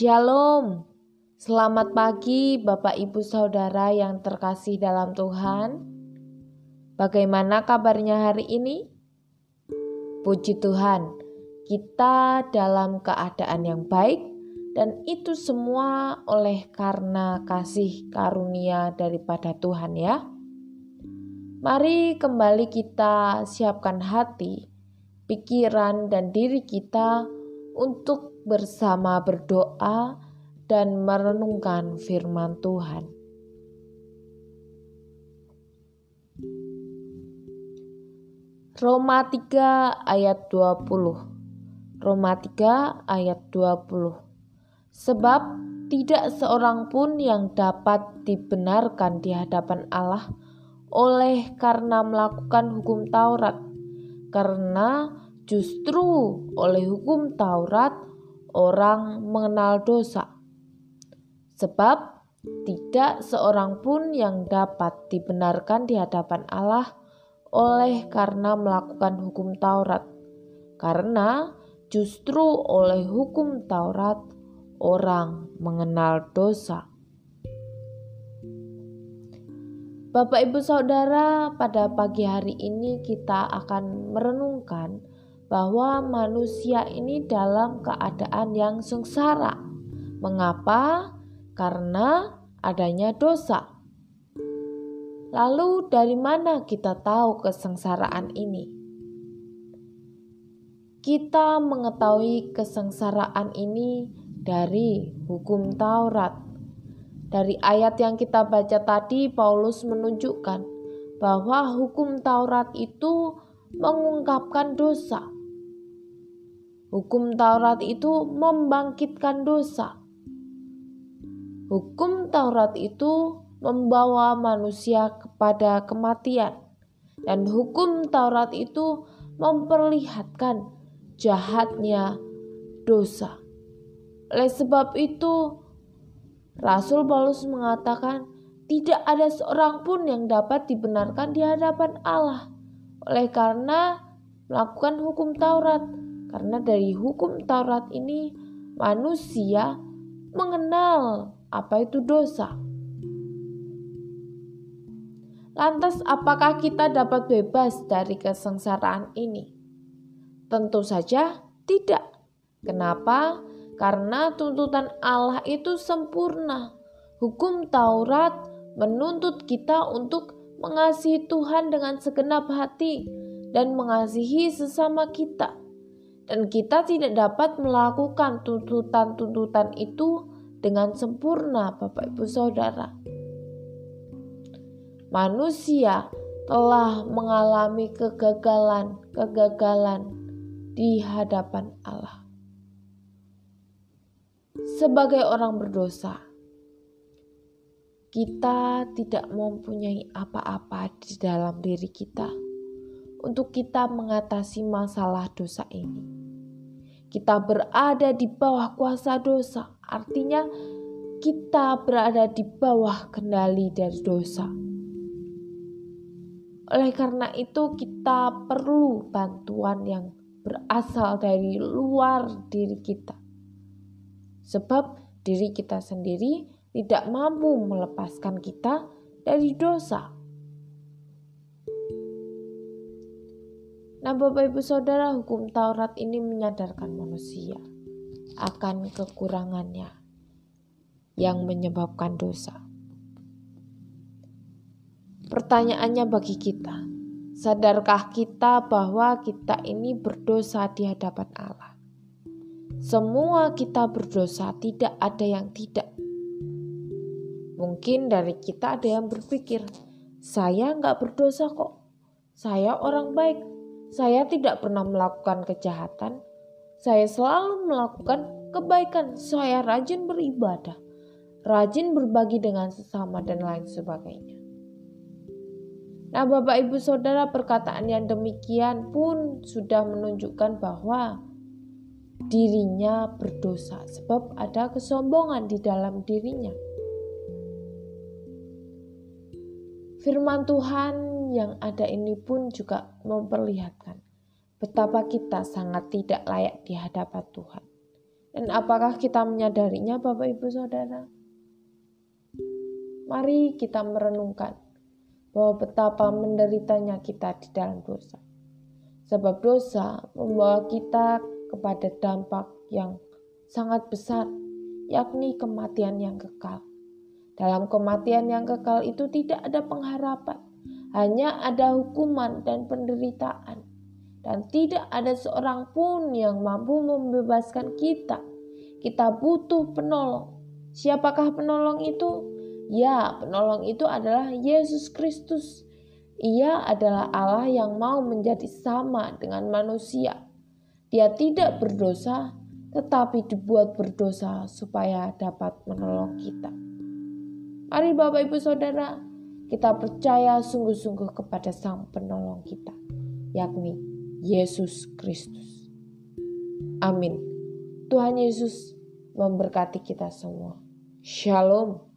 Shalom, selamat pagi Bapak Ibu Saudara yang terkasih dalam Tuhan. Bagaimana kabarnya hari ini? Puji Tuhan, kita dalam keadaan yang baik, dan itu semua oleh karena kasih karunia daripada Tuhan, ya. Mari kembali kita siapkan hati, pikiran, dan diri kita untuk bersama berdoa dan merenungkan firman Tuhan. Roma 3 ayat 20 Roma 3 ayat 20 Sebab tidak seorang pun yang dapat dibenarkan di hadapan Allah oleh karena melakukan hukum Taurat karena justru oleh hukum Taurat orang mengenal dosa. Sebab tidak seorang pun yang dapat dibenarkan di hadapan Allah oleh karena melakukan hukum Taurat. Karena justru oleh hukum Taurat orang mengenal dosa. Bapak, ibu, saudara, pada pagi hari ini kita akan merenungkan bahwa manusia ini dalam keadaan yang sengsara. Mengapa? Karena adanya dosa. Lalu, dari mana kita tahu kesengsaraan ini? Kita mengetahui kesengsaraan ini dari hukum Taurat. Dari ayat yang kita baca tadi, Paulus menunjukkan bahwa hukum Taurat itu mengungkapkan dosa. Hukum Taurat itu membangkitkan dosa. Hukum Taurat itu membawa manusia kepada kematian, dan hukum Taurat itu memperlihatkan jahatnya dosa. Oleh sebab itu, Rasul Paulus mengatakan, "Tidak ada seorang pun yang dapat dibenarkan di hadapan Allah, oleh karena melakukan hukum Taurat." Karena dari hukum Taurat ini manusia mengenal apa itu dosa. Lantas apakah kita dapat bebas dari kesengsaraan ini? Tentu saja tidak. Kenapa? Karena tuntutan Allah itu sempurna. Hukum Taurat menuntut kita untuk mengasihi Tuhan dengan segenap hati dan mengasihi sesama kita dan kita tidak dapat melakukan tuntutan-tuntutan itu dengan sempurna, Bapak Ibu Saudara. Manusia telah mengalami kegagalan-kegagalan di hadapan Allah. Sebagai orang berdosa, kita tidak mempunyai apa-apa di dalam diri kita untuk kita mengatasi masalah dosa ini kita berada di bawah kuasa dosa, artinya kita berada di bawah kendali dari dosa. Oleh karena itu, kita perlu bantuan yang berasal dari luar diri kita, sebab diri kita sendiri tidak mampu melepaskan kita dari dosa. Nah, Bapak Ibu Saudara, hukum Taurat ini menyadarkan manusia akan kekurangannya yang menyebabkan dosa. Pertanyaannya bagi kita, sadarkah kita bahwa kita ini berdosa di hadapan Allah? Semua kita berdosa, tidak ada yang tidak. Mungkin dari kita ada yang berpikir, saya nggak berdosa kok. Saya orang baik, saya tidak pernah melakukan kejahatan. Saya selalu melakukan kebaikan. Saya rajin beribadah, rajin berbagi dengan sesama, dan lain sebagainya. Nah, Bapak Ibu Saudara, perkataan yang demikian pun sudah menunjukkan bahwa dirinya berdosa, sebab ada kesombongan di dalam dirinya. Firman Tuhan yang ada ini pun juga memperlihatkan betapa kita sangat tidak layak di hadapan Tuhan. Dan apakah kita menyadarinya Bapak Ibu Saudara? Mari kita merenungkan bahwa betapa menderitanya kita di dalam dosa. Sebab dosa membawa kita kepada dampak yang sangat besar, yakni kematian yang kekal. Dalam kematian yang kekal itu tidak ada pengharapan, hanya ada hukuman dan penderitaan dan tidak ada seorang pun yang mampu membebaskan kita. Kita butuh penolong. Siapakah penolong itu? Ya, penolong itu adalah Yesus Kristus. Ia adalah Allah yang mau menjadi sama dengan manusia. Dia tidak berdosa, tetapi dibuat berdosa supaya dapat menolong kita. Mari Bapak Ibu Saudara, kita percaya sungguh-sungguh kepada Sang Penolong kita, yakni Yesus Kristus. Amin. Tuhan Yesus memberkati kita semua. Shalom.